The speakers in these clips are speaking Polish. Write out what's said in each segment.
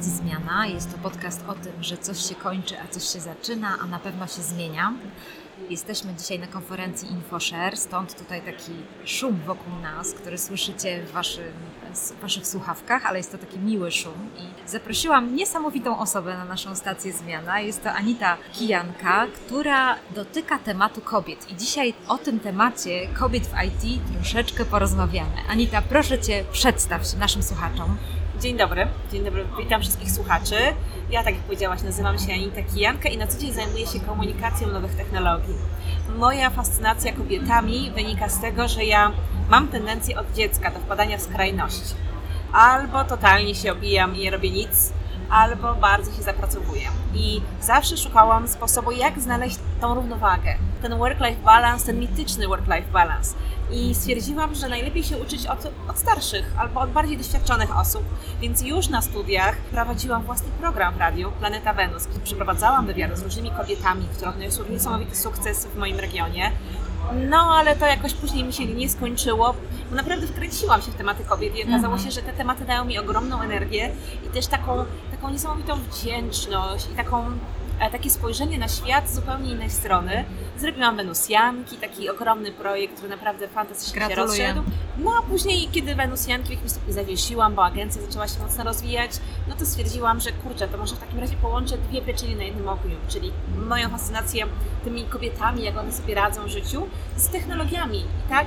Zmiana. Jest to podcast o tym, że coś się kończy, a coś się zaczyna, a na pewno się zmienia. Jesteśmy dzisiaj na konferencji InfoShare, stąd tutaj taki szum wokół nas, który słyszycie w, waszym, waszych słuchawkach, ale jest to taki miły szum. I zaprosiłam niesamowitą osobę na naszą stację Zmiana. Jest to Anita Kijanka, która dotyka tematu kobiet. I dzisiaj o tym temacie kobiet w IT troszeczkę porozmawiamy. Anita, proszę Cię, przedstaw się naszym słuchaczom. Dzień dobry, dzień dobry, witam wszystkich słuchaczy. Ja, tak jak powiedziałaś, nazywam się Anita Kijanka i na co dzień zajmuję się komunikacją nowych technologii. Moja fascynacja kobietami wynika z tego, że ja mam tendencję od dziecka do wpadania w skrajności. Albo totalnie się obijam i nie robię nic, albo bardzo się zapracowuję. I zawsze szukałam sposobu, jak znaleźć tą równowagę, ten work-life balance, ten mityczny work-life balance. I stwierdziłam, że najlepiej się uczyć od, od starszych albo od bardziej doświadczonych osób. Więc już na studiach prowadziłam własny program w radiu Planeta Wenus, gdzie przeprowadzałam wywiady z różnymi kobietami, które odniosły niesamowity sukces w moim regionie. No, ale to jakoś później mi się nie skończyło, bo naprawdę wkręciłam się w tematy kobiet i okazało Mhm. się, że te tematy dają mi ogromną energię i też taką, taką niesamowitą wdzięczność i taką, takie spojrzenie na świat z zupełnie innej strony. Zrobiłam Wenusjanki, taki ogromny projekt, który naprawdę fantastycznie się rozszedł. No a później, kiedy Wenusjanki w jakimś stopniu zawiesiłam, bo agencja zaczęła się mocno rozwijać, no to stwierdziłam, że kurczę, to może w takim razie połączę dwie pieczenie na jednym ogniu, czyli moją fascynację tymi kobietami, jak one sobie radzą w życiu, z technologiami. I tak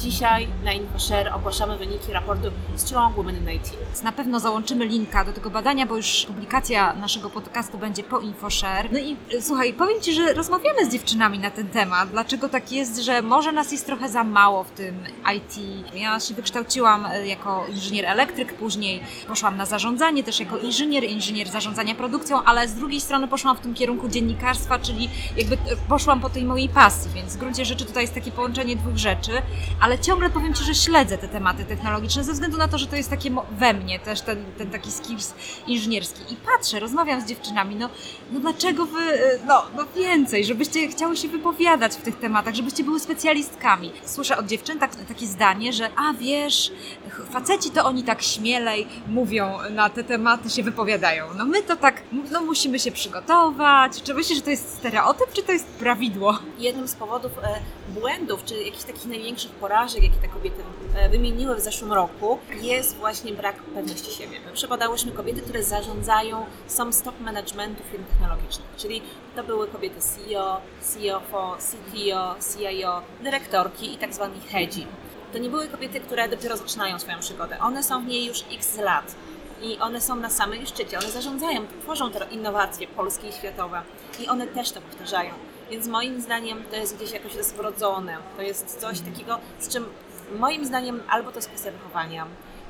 dzisiaj na InfoShare ogłaszamy wyniki raportu Strong Women in IT. Na pewno załączymy linka do tego badania, bo już publikacja naszego podcastu będzie po InfoShare. No i y, słuchaj, powiem Ci, że rozmawiamy z dziewczynami na ten temat. Dlaczego tak jest, że może nas jest trochę za mało w tym IT? Ja się wykształciłam y, jako inżynier elektryk, później poszłam na zarządzanie też jako inżynier, inżynier zarządzania produkcją, ale z drugiej strony poszłam w tym kierunku dziennikarstwa, czyli jakby y, poszłam po tej mojej pasji, więc w gruncie rzeczy tutaj jest takie połączenie dwóch rzeczy, ale ciągle powiem Ci, że śledzę te tematy technologiczne ze względu na to, że to jest takie we mnie też ten, ten taki skills inżynierski. I patrzę, rozmawiam z dziewczynami, no, no dlaczego wy, y, no, no więcej, żebyście chciały się wypowiadać w tych tematach, żebyście były specjalistkami. Słyszę od dziewczyn tak, takie zdanie, że a wiesz, faceci to oni tak śmielej mówią na te tematy, się wypowiadają. No my to tak, no musimy się przygotować. Czy myślisz, że to jest stereotyp, czy to jest prawidło? Jednym z powodów e, błędów, czy jakichś takich największych porażek, jakie te kobiety e, wymieniły w zeszłym roku, jest właśnie brak pewności siebie. Przepadałyśmy kobiety, które zarządzają, są z top managementu firm technologicznych, czyli to były kobiety CEO, CFO, CTO, CIO, dyrektorki i tak zwani hedzi. To nie były kobiety, które dopiero zaczynają swoją przygodę. One są w niej już x lat i one są na samym szczycie. One zarządzają, tworzą te innowacje polskie i światowe i one też to powtarzają. Więc moim zdaniem to jest gdzieś jakoś wrodzone. To jest coś takiego, z czym moim zdaniem albo to jest kwestia wychowania,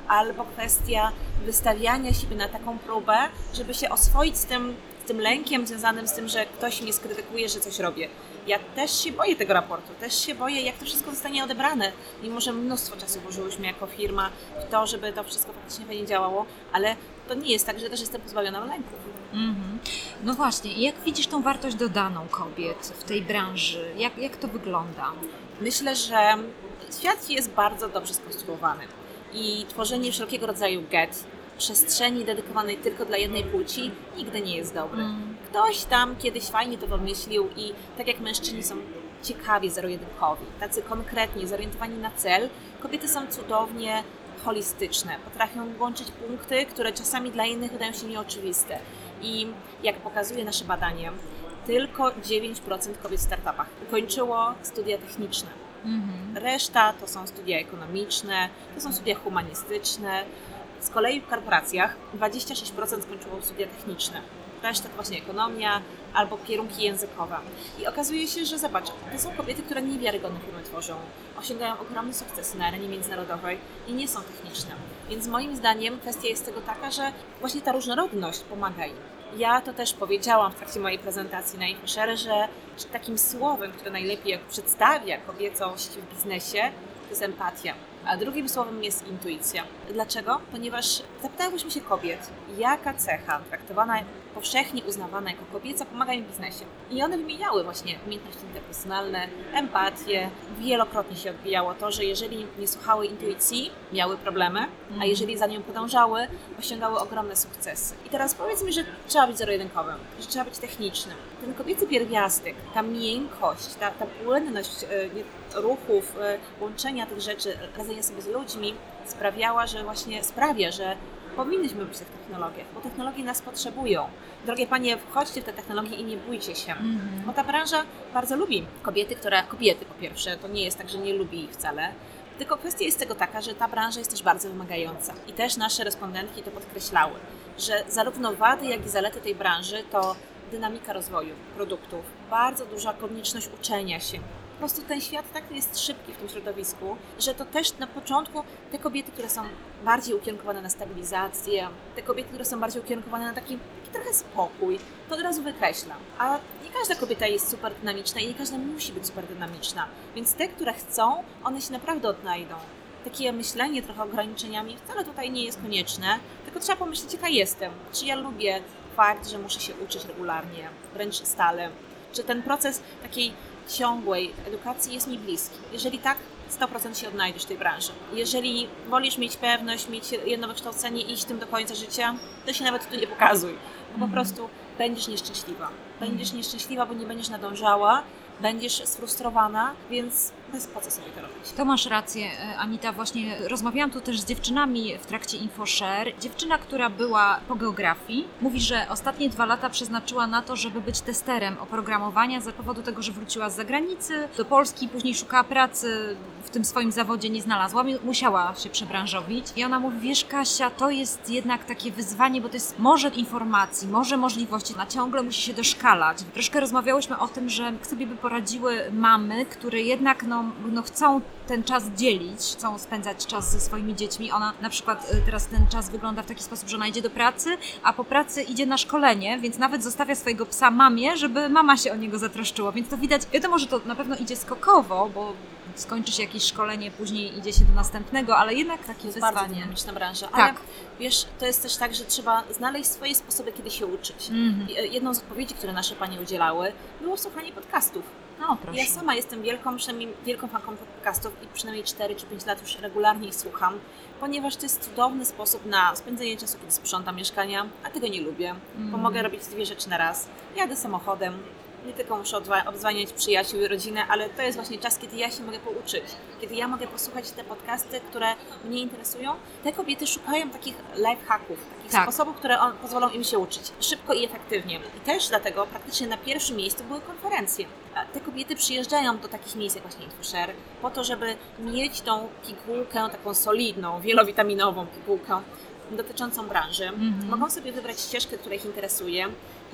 albo kwestia wystawiania siebie na taką próbę, żeby się oswoić z tym, z tym lękiem związanym z tym, że ktoś mnie skrytykuje, że coś robię. Ja też się boję tego raportu, też się boję, jak to wszystko zostanie odebrane. Mimo, że mnóstwo czasu włożyłyśmy jako firma w to, żeby to wszystko faktycznie fajnie działało, ale to nie jest tak, że też jestem pozbawiona lęków. Mhm. No właśnie, jak widzisz tą wartość dodaną kobiet w tej branży? Jak, jak to wygląda? Myślę, że świat jest bardzo dobrze skonstruowany i tworzenie wszelkiego rodzaju get, przestrzeni dedykowanej tylko dla jednej płci nigdy nie jest dobre. Ktoś tam kiedyś fajnie to wymyślił i tak jak mężczyźni są ciekawie zero-jedynkowi, tacy konkretnie zorientowani na cel, kobiety są cudownie holistyczne, potrafią łączyć punkty, które czasami dla innych wydają się nieoczywiste. I jak pokazuje nasze badanie, tylko 9% kobiet w startupach ukończyło studia techniczne. Mhm. Reszta to są studia ekonomiczne, to są studia humanistyczne. Z kolei w korporacjach 26% skończyło studia techniczne. Reszta to właśnie ekonomia albo kierunki językowe. I okazuje się, że zobacz, to są kobiety, które niewiarygodne firmy tworzą, osiągają ogromne sukcesy na arenie międzynarodowej i nie są techniczne. Więc moim zdaniem kwestia jest tego taka, że właśnie ta różnorodność pomaga im. Ja to też powiedziałam w trakcie mojej prezentacji na InfoShare, że takim słowem, które najlepiej przedstawia kobiecość w biznesie, to jest empatia. A drugim słowem jest intuicja. Dlaczego? Ponieważ zapytałyśmy się kobiet, jaka cecha traktowana powszechnie uznawana jako kobieca, pomaga im w biznesie. I one wymieniały właśnie umiejętności interpersonalne, empatię. Wielokrotnie się odbijało to, że jeżeli nie słuchały intuicji, miały problemy, a jeżeli za nią podążały, osiągały ogromne sukcesy. I teraz powiedz mi, że trzeba być zero-jedynkowym, że trzeba być technicznym. Ten kobiecy pierwiastek, ta miękkość, ta, ta płynność e, ruchów, e, łączenia tych rzeczy, radzenia sobie z ludźmi sprawiała, że właśnie sprawia, że powinnyśmy być w tych technologiach, bo technologie nas potrzebują. Drogie panie, wchodźcie w te technologie i nie bójcie się. Mhm. Bo ta branża bardzo lubi kobiety, które, kobiety po pierwsze, to nie jest tak, że nie lubi ich wcale, tylko kwestia jest tego taka, że ta branża jest też bardzo wymagająca. I też nasze respondentki to podkreślały, że zarówno wady, jak i zalety tej branży to dynamika rozwoju produktów, bardzo duża konieczność uczenia się. Prostu ten świat tak jest szybki w tym środowisku, że to też na początku te kobiety, które są bardziej ukierunkowane na stabilizację, te kobiety, które są bardziej ukierunkowane na taki, taki trochę spokój, to od razu wykreślam. A nie każda kobieta jest super dynamiczna i nie każda musi być super dynamiczna. Więc te, które chcą, one się naprawdę odnajdą. Takie myślenie trochę ograniczeniami wcale tutaj nie jest konieczne, tylko trzeba pomyśleć, jaka jestem. Czy ja lubię fakt, że muszę się uczyć regularnie, wręcz stale. Czy ten proces takiej ciągłej edukacji jest mi bliski. Jeżeli tak, 100% się odnajdziesz w tej branży. Jeżeli wolisz mieć pewność, mieć jedno wykształcenie i iść tym do końca życia, to się nawet tu nie pokazuj. Bo po prostu będziesz nieszczęśliwa. Będziesz nieszczęśliwa, bo nie będziesz nadążała, będziesz sfrustrowana, więc po co sobie to robić. To masz rację, e, Anita. Właśnie rozmawiałam tu też z dziewczynami w trakcie InfoShare. Dziewczyna, która była po geografii, mówi, że ostatnie dwa lata przeznaczyła na to, żeby być testerem oprogramowania z powodu tego, że wróciła z zagranicy do Polski, później szukała pracy w tym swoim zawodzie, nie znalazła, musiała się przebranżowić. I ona mówi, wiesz Kasia, to jest jednak takie wyzwanie, bo to jest morze informacji, morze możliwości, ona ciągle musi się doszkalać. Troszkę rozmawiałyśmy o tym, że jak sobie by poradziły mamy, które jednak no, no chcą ten czas dzielić, chcą spędzać czas ze swoimi dziećmi. Ona na przykład y, teraz ten czas wygląda w taki sposób, że ona idzie do pracy, a po pracy idzie na szkolenie, więc nawet zostawia swojego psa mamie, żeby mama się o niego zatroszczyła. Więc to widać, wiadomo, że to na pewno idzie skokowo, bo skończy się jakieś szkolenie, później idzie się do następnego, ale jednak takie To jest bardzo wyzwanie. dynamiczna branża. Tak. Ale wiesz, to jest też tak, że trzeba znaleźć swoje sposoby, kiedy się uczyć. I, e, Jedną z odpowiedzi, które nasze panie udzielały, było słuchanie podcastów. No proszę. Ja sama jestem wielką, wielką fanką podcastów i przynajmniej 4 czy 5 lat już regularnie ich słucham, ponieważ to jest cudowny sposób na spędzenie czasu, kiedy sprzątam mieszkania, a tego nie lubię, bo Mm. mogę robić dwie rzeczy na raz. Jadę samochodem, nie tylko muszę obdzwaniać przyjaciół i rodzinę, ale to jest właśnie czas, kiedy ja się mogę pouczyć, kiedy ja mogę posłuchać te podcasty, które mnie interesują. Te kobiety szukają takich life hacków, takich Tak. sposobów, które on, pozwolą im się uczyć szybko i efektywnie. I też dlatego praktycznie na pierwszym miejscu były konferencje. Te kobiety przyjeżdżają do takich miejsc jak właśnie InfoShare po to, żeby mieć tą pigułkę taką solidną, wielowitaminową pigułkę dotyczącą branży. Mhm. Mogą sobie wybrać ścieżkę, która ich interesuje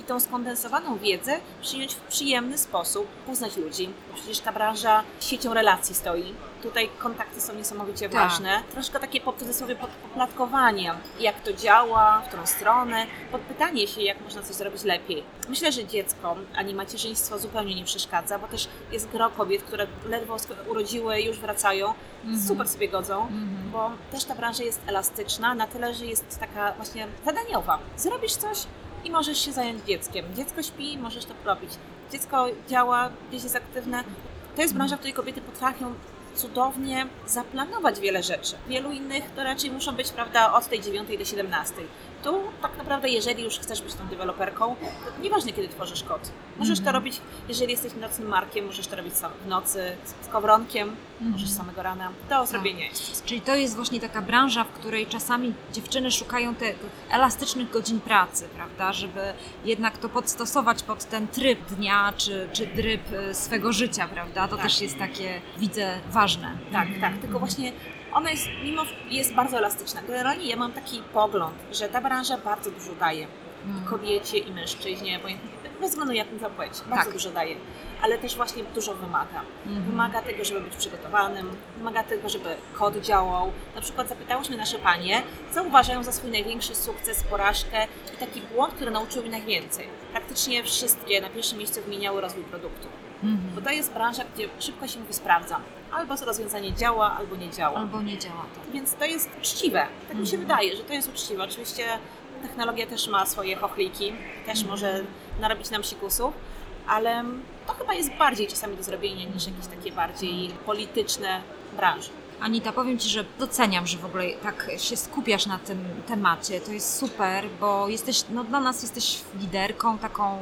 tą skondensowaną wiedzę przyjąć w przyjemny sposób, poznać ludzi. Bo przecież ta branża siecią relacji stoi. Tutaj kontakty są niesamowicie Tak. ważne. Troszkę takie pod cudzysłowie poplatkowanie, jak to działa, w którą stronę, podpytanie się, jak można coś zrobić lepiej. Myślę, że dziecko, ani macierzyństwo zupełnie nie przeszkadza, bo też jest gro kobiet, które ledwo urodziły, już wracają, Mhm. super sobie godzą Mhm. bo też ta branża jest elastyczna, na tyle, że jest taka właśnie zadaniowa. Zrobisz coś i możesz się zająć dzieckiem. Dziecko śpi, możesz to robić. Dziecko działa, gdzieś jest aktywne. To jest branża, w której kobiety potrafią cudownie zaplanować wiele rzeczy. Wielu innych to raczej muszą być, prawda, od tej 9 do 17. Tu tak naprawdę, jeżeli już chcesz być tą deweloperką, to nieważne kiedy tworzysz kod. Możesz to Mhm. robić, jeżeli jesteś nocnym markiem, możesz to robić sam w nocy, z kowronkiem, Mhm. możesz samego rana. Do zrobienia jest. Czyli to jest właśnie taka branża, w której czasami dziewczyny szukają tych elastycznych godzin pracy, prawda, żeby jednak to podstosować pod ten tryb dnia, czy, czy tryb e, swego życia, prawda? To Tak. też jest takie, widzę, ważne. Tak, Mhm. tak, tylko właśnie ona jest, mimo jest bardzo elastyczna. Generalnie ja mam taki pogląd, że ta branża bardzo dużo daje Mhm. kobiecie i mężczyźnie, obojętnie, bez względu jaką zapłeć, bardzo Tak. dużo daje, ale też właśnie dużo wymaga. Mhm. Wymaga tego, żeby być przygotowanym, wymaga tego, żeby kod działał. Na przykład zapytałyśmy nasze panie, co uważają za swój największy sukces, porażkę i taki błąd, który nauczył ich najwięcej. Praktycznie wszystkie na pierwszym miejscu wymieniały rozwój produktu. Mhm. Bo to jest branża, gdzie szybko się mówi sprawdza. Albo rozwiązanie działa, albo nie działa. Albo nie działa to. Więc to jest uczciwe. Tak mi się Mhm. wydaje, że to jest uczciwe. Oczywiście technologia też ma swoje chochliki, też może narobić nam sikusów, ale to chyba jest bardziej czasami do zrobienia niż jakieś takie bardziej polityczne branże. Anita, powiem Ci, że doceniam, że w ogóle tak się skupiasz na tym temacie. To jest super, bo jesteś, no dla nas jesteś liderką taką,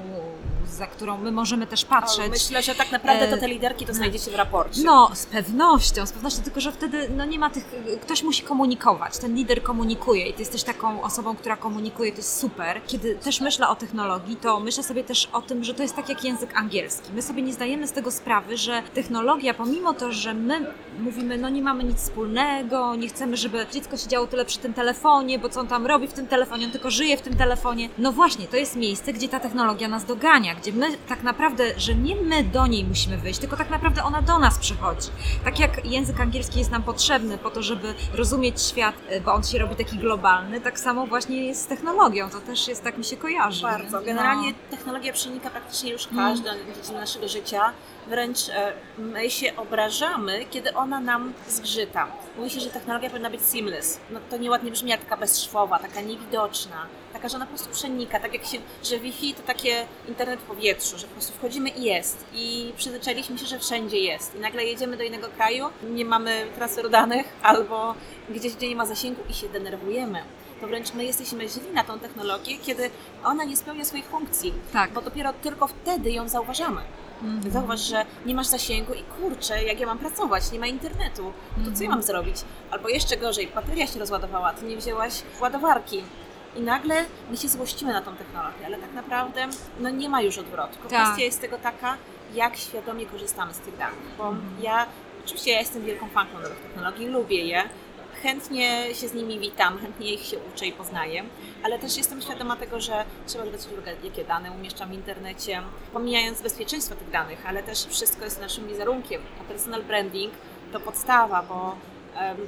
za którą my możemy też patrzeć. O, myślę, że tak naprawdę to E, te liderki to znajdziecie w raporcie. No, z pewnością, z pewnością, tylko że wtedy no nie ma tych, ktoś musi komunikować, ten lider komunikuje i ty jesteś taką osobą, która komunikuje, to jest super. Kiedy też myślę o technologii, to myślę sobie też o tym, że to jest tak jak język angielski. My sobie nie zdajemy z tego sprawy, że technologia, pomimo to, że my mówimy, no nie mamy nic wspólnego, nie chcemy, żeby dziecko siedziało tyle przy tym telefonie, bo co on tam robi w tym telefonie, on tylko żyje w tym telefonie. No właśnie, to jest miejsce, gdzie ta technologia nas dogania, gdzie my tak naprawdę, że nie my do niej musimy wyjść, tylko tak naprawdę ona do nas przychodzi. Tak jak język angielski jest nam potrzebny po to, żeby rozumieć świat, y, bo on się robi taki globalny, tak samo właśnie jest z technologią. To też jest, tak mi się kojarzy. Bardzo. nie? Generalnie No. technologia przenika praktycznie już Mm. każdą dziedzinę naszego życia. Wręcz e, my się obrażamy, kiedy ona nam zgrzyta. Mówi się, że technologia powinna być seamless. No to nieładnie brzmi, jak taka bezszwowa, taka niewidoczna, taka, że ona po prostu przenika. Tak jak się, że Wi-Fi to takie internet w powietrzu, że po prostu wchodzimy i jest. I przyzwyczailiśmy się, że wszędzie jest. I nagle jedziemy do innego kraju, nie mamy transferu danych, albo gdzieś, gdzie nie ma zasięgu i się denerwujemy. To wręcz my jesteśmy źli na tą technologię, kiedy ona nie spełnia swoich funkcji Tak. bo dopiero tylko wtedy ją zauważamy. Mhm. Zauważ, że nie masz zasięgu i kurczę, jak ja mam pracować, nie ma internetu, to co ja mam zrobić? Albo jeszcze gorzej, bateria się rozładowała, ty nie wzięłaś ładowarki. I nagle my się złościmy na tą technologię, ale tak naprawdę no nie ma już odwrotu. Tak. Kwestia jest tego taka, jak świadomie korzystamy z tych danych. Bo ja, oczywiście ja jestem wielką fanką nowych technologii, lubię je, chętnie się z nimi witam, chętnie ich się uczę i poznaję, ale też jestem świadoma tego, że trzeba zwrócić uwagę, jakie dane umieszczam w internecie, pomijając bezpieczeństwo tych danych, ale też wszystko jest naszym wizerunkiem, a personal branding to podstawa, bo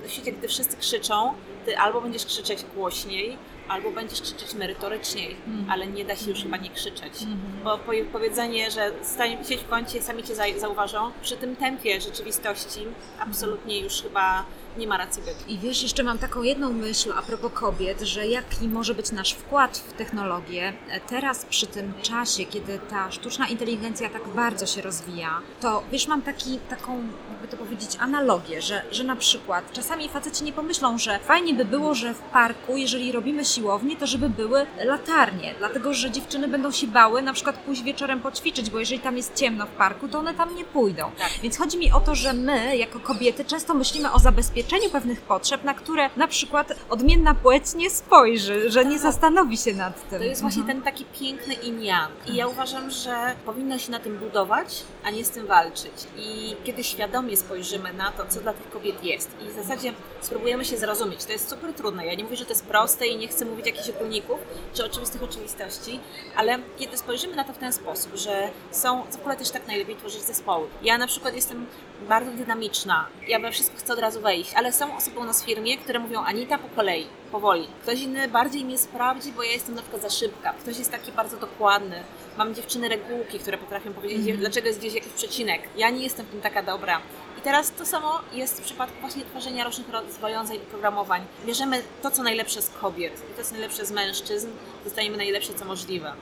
w świecie, gdy wszyscy krzyczą, ty albo będziesz krzyczeć głośniej, albo będziesz krzyczeć merytoryczniej, Mhm. ale nie da się już chyba nie krzyczeć. Mhm. Bo powie- powiedzenie, że stań, siedź w kącie, sami cię za- zauważą, przy tym tempie rzeczywistości absolutnie już chyba nie ma racji bytu. I wiesz, jeszcze mam taką jedną myśl a propos kobiet, że jaki może być nasz wkład w technologię e, teraz przy tym czasie, kiedy ta sztuczna inteligencja tak bardzo się rozwija, to wiesz, mam taki, taką, jakby to powiedzieć, analogię, że, że na przykład czasami faceci nie pomyślą, że fajnie by było, że w parku, jeżeli robimy siłownię, to żeby były latarnie, dlatego że dziewczyny będą się bały na przykład pójść wieczorem poćwiczyć, bo jeżeli tam jest ciemno w parku, to one tam nie pójdą. Tak. Więc chodzi mi o to, że my, jako kobiety, często myślimy o zabezpieczeniu pewnych potrzeb, na które na przykład odmienna płeć nie spojrzy, że nie Tak. zastanowi się nad tym. To jest właśnie Mhm. ten taki piękny yang. I ja uważam, że powinno się na tym budować, a nie z tym walczyć. I kiedy świadomie spojrzymy na to, co dla tych kobiet jest i w zasadzie spróbujemy się zrozumieć, to jest super trudne. Ja nie mówię, że to jest proste i nie chcę mówić jakichś ogólników czy oczywistych oczywistości, ale kiedy spojrzymy na to w ten sposób, że są, w ogóle też tak najlepiej tworzyć zespoły. Ja na przykład jestem bardzo dynamiczna, ja we wszystko chcę od razu wejść, ale są osoby u nas w firmie, które mówią Anita po kolei, powoli. Ktoś inny bardziej mnie sprawdzi, bo ja jestem na przykład za szybka. Ktoś jest taki bardzo dokładny. Mam dziewczyny regułki, które potrafią powiedzieć, Mhm. dlaczego jest gdzieś jakiś przecinek. Ja nie jestem w tym taka dobra. Teraz to samo jest w przypadku właśnie tworzenia różnych rozwiązań i programowań. Bierzemy to, co najlepsze z kobiet i to, co najlepsze z mężczyzn, dostajemy najlepsze, co możliwe.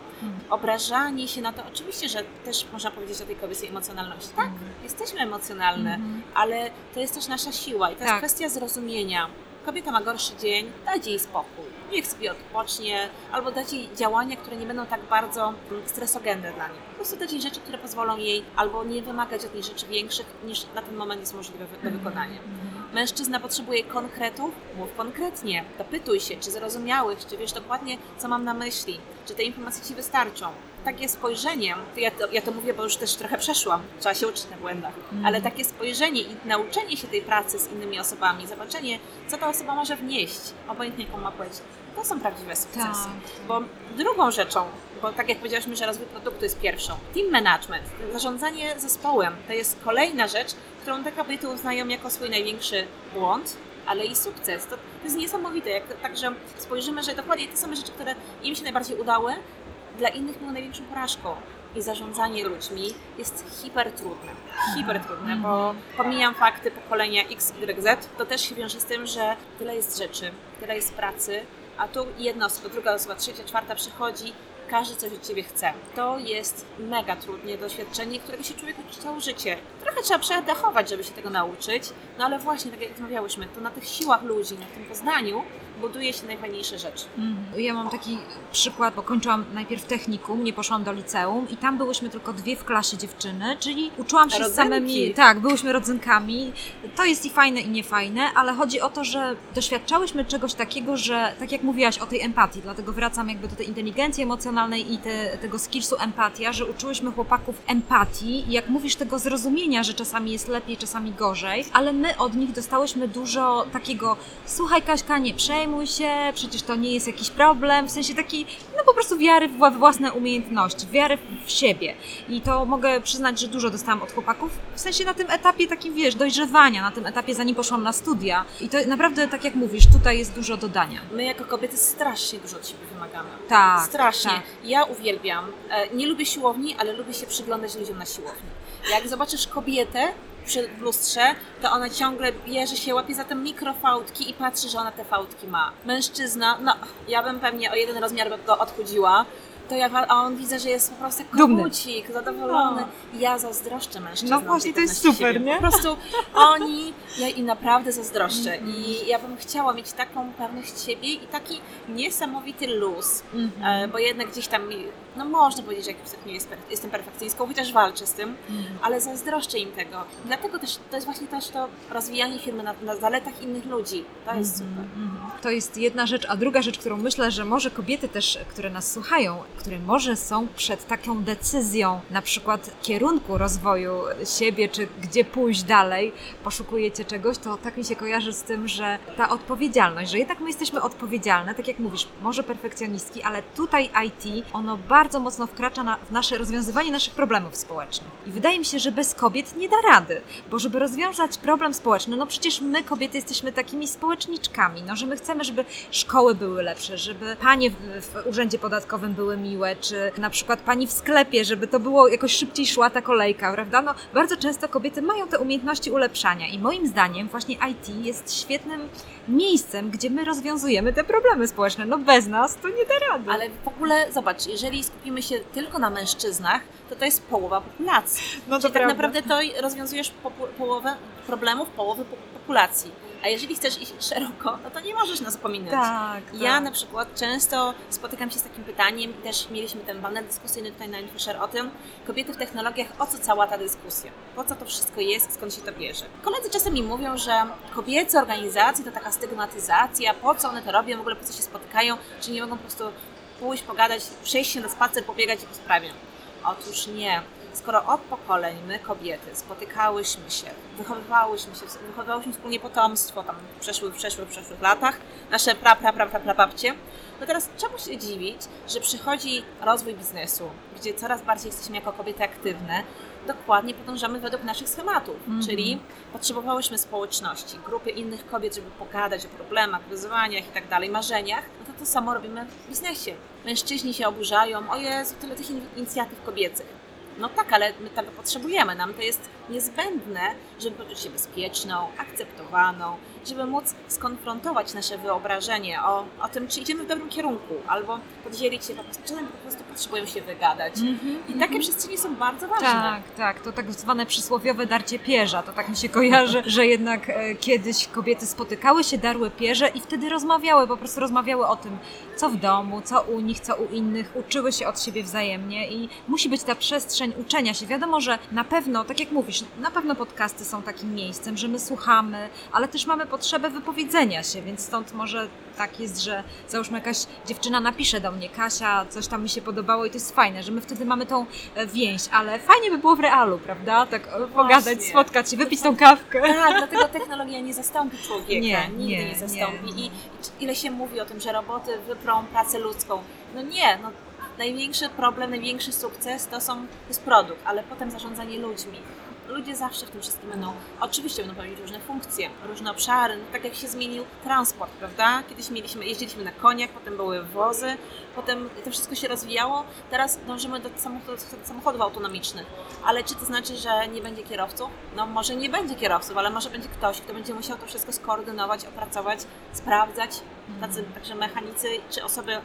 Obrażanie się na to, oczywiście, że też można powiedzieć o tej kobiecej emocjonalności. Tak, jesteśmy emocjonalne, Mhm. ale to jest też nasza siła i to Tak. jest kwestia zrozumienia. Kobieta ma gorszy dzień, dajcie jej spokój. Niech sobie odpocznie, albo dajcie jej działania, które nie będą tak bardzo mm, stresogenne dla niej. Po prostu dać jej rzeczy, które pozwolą jej albo nie wymagać od niej rzeczy większych, niż na ten moment jest możliwe do wykonania. Mężczyzna potrzebuje konkretów, mów konkretnie, dopytuj się, czy zrozumiałeś, czy wiesz dokładnie, co mam na myśli, czy te informacje Ci wystarczą. Takie spojrzenie, to ja, to, ja to mówię, bo już też trochę przeszłam, trzeba się uczyć na błędach, ale takie spojrzenie i nauczenie się tej pracy z innymi osobami, zobaczenie, co ta osoba może wnieść, obojętnie jaką ma płeć, to są prawdziwe sukcesy. Tak. Bo drugą rzeczą, bo tak jak powiedziałyśmy, że rozwój produktu jest pierwszą, team management, zarządzanie zespołem, to jest kolejna rzecz, którą te kobiety uznają jako swój największy błąd, ale i sukces. To, to jest niesamowite, jak także spojrzymy, że dokładnie te same rzeczy, które im się najbardziej udały, dla innych były największą porażką. I zarządzanie ludźmi jest hiper trudne. Hiper trudne, bo pomijam fakty pokolenia X, Y, Z, to też się wiąże z tym, że tyle jest rzeczy, tyle jest pracy A tu jedna osoba, druga osoba, trzecia, czwarta przychodzi, każdy coś od Ciebie chce. To jest mega trudne doświadczenie, którego się człowiek uczy całe życie. Trochę trzeba przedechować, żeby się tego nauczyć, no ale właśnie, tak jak rozmawiałyśmy, to na tych siłach ludzi, na tym poznaniu buduje się najfajniejsze rzeczy. Mhm. Ja mam taki przykład, bo kończyłam najpierw technikum, nie poszłam do liceum i tam byłyśmy tylko dwie w klasie dziewczyny, czyli uczyłam się z samymi, tak, byłyśmy rodzynkami. To jest i fajne i niefajne, ale chodzi o to, że doświadczałyśmy czegoś takiego, że tak jak mówiłaś o tej empatii, dlatego wracam jakby do tej inteligencji emocjonalnej i te, tego skillsu empatia, że uczyłyśmy chłopaków empatii i jak mówisz tego zrozumienia, że czasami jest lepiej, czasami gorzej, ale my od nich dostałyśmy dużo takiego słuchaj Kaśka, nie przejmuj się, przecież to nie jest jakiś problem, w sensie takiej, no po prostu wiary w wła- własne umiejętności, wiary w siebie. I to mogę przyznać, że dużo dostałam od chłopaków, w sensie na tym etapie takim, wiesz, dojrzewania, na tym etapie zanim poszłam na studia. I to naprawdę, tak jak mówisz, tutaj jest dużo dodania. My jako kobiety strasznie dużo od siebie wymagamy. Tak, Strasznie. tak. Ja uwielbiam. e, Nie lubię siłowni, ale lubię się przyglądać ludziom na siłowni. Jak zobaczysz kobietę przy lustrze, to ona ciągle bierze się, łapie za te mikrofałdki i patrzy, że ona te fałdki ma. Mężczyzna, no ja bym pewnie o jeden rozmiar go odchudziła, to ja, wa- a on widzę, że jest po prostu jak kogucik, zadowolony. Ja zazdroszczę mężczyznom. No właśnie, to jest super, siebie. nie? Po prostu oni, ja im naprawdę zazdroszczę i ja bym chciała mieć taką pewność siebie i taki niesamowity luz, Mhm. e, bo jednak gdzieś tam, no można powiedzieć, że jakimś stopniu jest, per- jestem perfekcyjską, chociaż walczę z tym, ale zazdroszczę im tego. Dlatego też to jest właśnie też to rozwijanie firmy na, na zaletach innych ludzi. To jest super. Mhm. To jest jedna rzecz, a druga rzecz, którą myślę, że może kobiety też, które nas słuchają, które może są przed taką decyzją, na przykład kierunku rozwoju siebie, czy gdzie pójść dalej, poszukujecie czegoś, to tak mi się kojarzy z tym, że ta odpowiedzialność, że jednak my jesteśmy odpowiedzialne, tak jak mówisz, może perfekcjonistki, ale tutaj IT, ono bardzo mocno wkracza na, w nasze rozwiązywanie naszych problemów społecznych. I wydaje mi się, że bez kobiet nie da rady, bo żeby rozwiązać problem społeczny, no przecież my kobiety jesteśmy takimi społeczniczkami, no że my chcemy, żeby szkoły były lepsze, żeby panie w, w urzędzie podatkowym były miłe, czy na przykład pani w sklepie, żeby to było jakoś szybciej szła ta kolejka, prawda? No bardzo często kobiety mają te umiejętności ulepszania i moim zdaniem właśnie IT jest świetnym miejscem, gdzie my rozwiązujemy te problemy społeczne. No bez nas to nie da rady. Ale w ogóle zobacz, jeżeli skupimy się tylko na mężczyznach, to to jest połowa populacji. no Czyli tak naprawdę to rozwiązujesz popu- połowę problemów połowy po- populacji. A jeżeli chcesz iść szeroko, no to nie możesz nas pominąć. Tak, Ja tak. na przykład często spotykam się z takim pytaniem, też mieliśmy ten panel dyskusyjny tutaj na InfoShare o tym, kobiety w technologiach, o co cała ta dyskusja? Po co to wszystko jest, skąd się to bierze? Koledzy czasem mi mówią, że kobiece organizacje to taka stygmatyzacja, po co one to robią, w ogóle po co się spotykają, czy nie mogą po prostu pójść, pogadać, przejść się na spacer, pobiegać i po sprawie. Otóż nie. Skoro od pokoleń my, kobiety, spotykałyśmy się, wychowywałyśmy się, wychowywałyśmy wspólnie potomstwo tam w przeszłych, przeszłych, przeszłych latach, nasze pra, pra, pra, pra, pra babcie, no teraz czemu się dziwić, że przychodzi rozwój biznesu, gdzie coraz bardziej jesteśmy jako kobiety aktywne, dokładnie podążamy według naszych schematów, Mhm. czyli potrzebowałyśmy społeczności, grupy innych kobiet, żeby pogadać o problemach, wyzwaniach i tak dalej, marzeniach, no to to samo robimy w biznesie. Mężczyźni się oburzają, o Jezu, tyle tych in- inicjatyw kobiecych. No tak, ale my tego potrzebujemy. Nam to jest niezbędne, żeby poczuć się bezpieczną, akceptowaną, żeby móc skonfrontować nasze wyobrażenie o, o tym, czy idziemy w dobrym kierunku, albo podzielić się po prostu, czasem po prostu potrzebują się wygadać. I takie przestrzenie są bardzo ważne. Tak, tak, to tak zwane przysłowiowe darcie pierza. To tak mi się kojarzy, że jednak e, kiedyś kobiety spotykały się, darły pierze i wtedy rozmawiały, po prostu rozmawiały o tym, co w domu, co u nich, co u innych, uczyły się od siebie wzajemnie i musi być ta przestrzeń uczenia się. Wiadomo, że na pewno, tak jak mówisz, na pewno podcasty są takim miejscem, że my słuchamy, ale też mamy potrzebę wypowiedzenia się, więc stąd może tak jest, że załóżmy jakaś dziewczyna napisze do mnie, Kasia, coś tam mi się podobało i to jest fajne, że my wtedy mamy tą e, więź, ale fajnie by było w realu, prawda? Tak e, pogadać, Właśnie. spotkać się, wypić tą kawkę. Tak, dlatego technologia nie zastąpi człowieka. Nie, nigdy nie, nie, zastąpi. nie. I ile się mówi o tym, że roboty wyprą pracę ludzką. No nie, no największy problem, największy sukces to są to jest produkt, ale potem zarządzanie ludźmi. Ludzie zawsze w tym wszystkim będą, oczywiście będą pełnić różne funkcje, różne obszary, no, tak jak się zmienił transport, prawda? Kiedyś mieliśmy, jeździliśmy na koniach, potem były wozy, potem to wszystko się rozwijało, teraz dążymy do samochodów, samochodów autonomicznych. Ale czy to znaczy, że nie będzie kierowców? No może nie będzie kierowców, ale może będzie ktoś, kto będzie musiał to wszystko skoordynować, opracować, sprawdzać, tacy także mechanicy czy osoby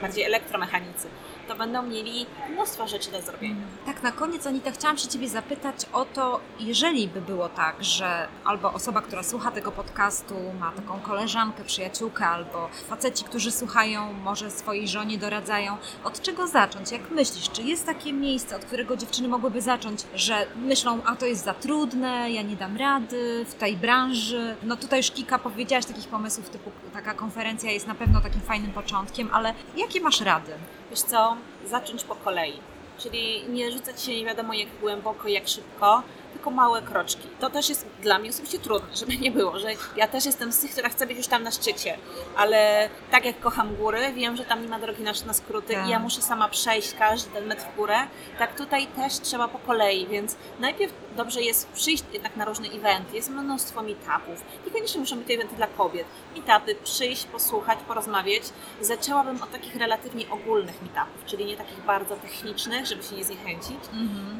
bardziej elektromechanicy, to będą mieli mnóstwo rzeczy do zrobienia. Tak, na koniec Anita, chciałam się Ciebie zapytać o to, jeżeli by było tak, że albo osoba, która słucha tego podcastu ma taką koleżankę, przyjaciółkę, albo faceci, którzy słuchają, może swojej żonie doradzają, od czego zacząć? Jak myślisz, czy jest takie miejsce, od którego dziewczyny mogłyby zacząć, że myślą, a to jest za trudne, ja nie dam rady w tej branży? No tutaj już kilka powiedziałaś takich pomysłów, typu taka konferencja jest na pewno takim fajnym początkiem, ale jakie masz rady? Wiesz co, zacząć po kolei. Czyli nie rzucać się nie wiadomo jak głęboko, jak szybko, małe kroczki. To też jest dla mnie osobiście trudne, żeby nie było, że ja też jestem z tych, która chce być już tam na szczycie, ale tak jak kocham góry, wiem, że tam nie ma drogi na, na skróty Tak. i ja muszę sama przejść każdy ten metr w górę, tak tutaj też trzeba po kolei, więc najpierw dobrze jest przyjść jednak na różne eventy, jest mnóstwo meetupów, niekoniecznie muszą być to eventy dla kobiet, meetupy, przyjść, posłuchać, porozmawiać. Zaczęłabym od takich relatywnie ogólnych meetupów, czyli nie takich bardzo technicznych, żeby się nie zniechęcić,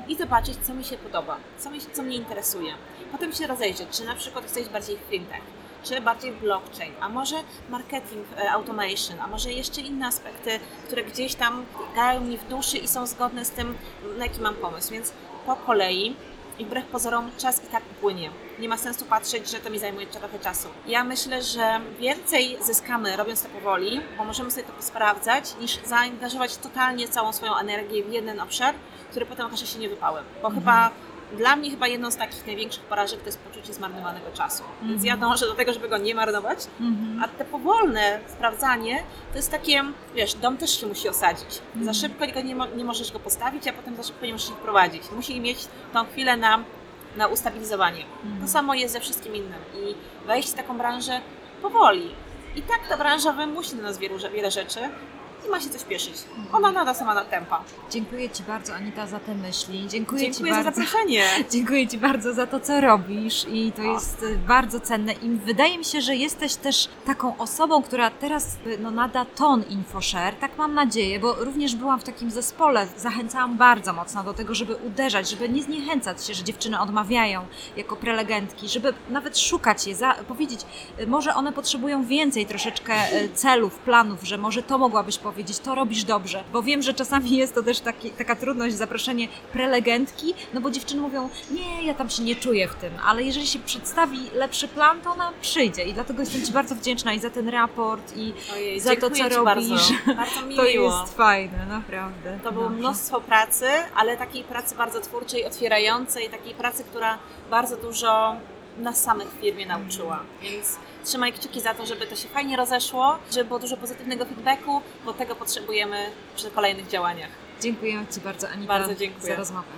i zobaczyć, co mi się podoba, co, mi, co mnie interesuje. Potem się rozejrzeć, czy na przykład iść bardziej fintech, czy bardziej blockchain, a może marketing e, automation, a może jeszcze inne aspekty, które gdzieś tam grają mi w duszy i są zgodne z tym, na jaki mam pomysł. Więc po kolei i wbrew pozorom czas i tak płynie. Nie ma sensu patrzeć, że to mi zajmuje trochę czasu. Ja myślę, że więcej zyskamy robiąc to powoli, bo możemy sobie to posprawdzać, niż zaangażować totalnie całą swoją energię w jeden obszar, który potem okaże się niewypałem. Bo chyba dla mnie chyba jedną z takich największych porażek to jest poczucie zmarnowanego czasu. Więc ja dążę do tego, żeby go nie marnować, a te powolne sprawdzanie to jest takie, wiesz, dom też się musi osadzić. Za szybko go nie, mo- nie możesz go postawić, a potem za szybko nie możesz ich prowadzić. Musi mieć tą chwilę na, na ustabilizowanie. To samo jest ze wszystkim innym. I wejść w taką branżę powoli. I tak ta branża wymusi na nas wielu, wiele rzeczy i ma się coś pieszyć. Ona nada sama na tempa. Dziękuję Ci bardzo, Anita, za te myśli. Dziękuję, Dziękuję Ci za bardzo. zaproszenie. Dziękuję Ci bardzo za to, co robisz i to O. jest y, bardzo cenne i wydaje mi się, że jesteś też taką osobą, która teraz y, no, nada ton InfoShare, tak mam nadzieję, bo również byłam w takim zespole, zachęcałam bardzo mocno do tego, żeby uderzać, żeby nie zniechęcać się, że dziewczyny odmawiają jako prelegentki, żeby nawet szukać je, za, powiedzieć, y, może one potrzebują więcej troszeczkę celów, planów, że może to mogłabyś powiedzieć, to robisz dobrze, bo wiem, że czasami jest to też taki, taka trudność, zaproszenie prelegentki, no bo dziewczyny mówią, nie, ja tam się nie czuję w tym, ale jeżeli się przedstawi lepszy plan, to ona przyjdzie i dlatego jestem Ci bardzo wdzięczna i za ten raport i Ojej, za to, co robisz. Bardzo, bardzo mi to miło. jest fajne, naprawdę. To było Dobrze. mnóstwo pracy, ale takiej pracy bardzo twórczej, otwierającej, takiej pracy, która bardzo dużo nas samych w firmie nauczyła. Więc trzymaj kciuki za to, żeby to się fajnie rozeszło, żeby było dużo pozytywnego feedbacku, bo tego potrzebujemy przy kolejnych działaniach. Dziękuję Ci bardzo, Anita, Bardzo dziękuję. za rozmowę.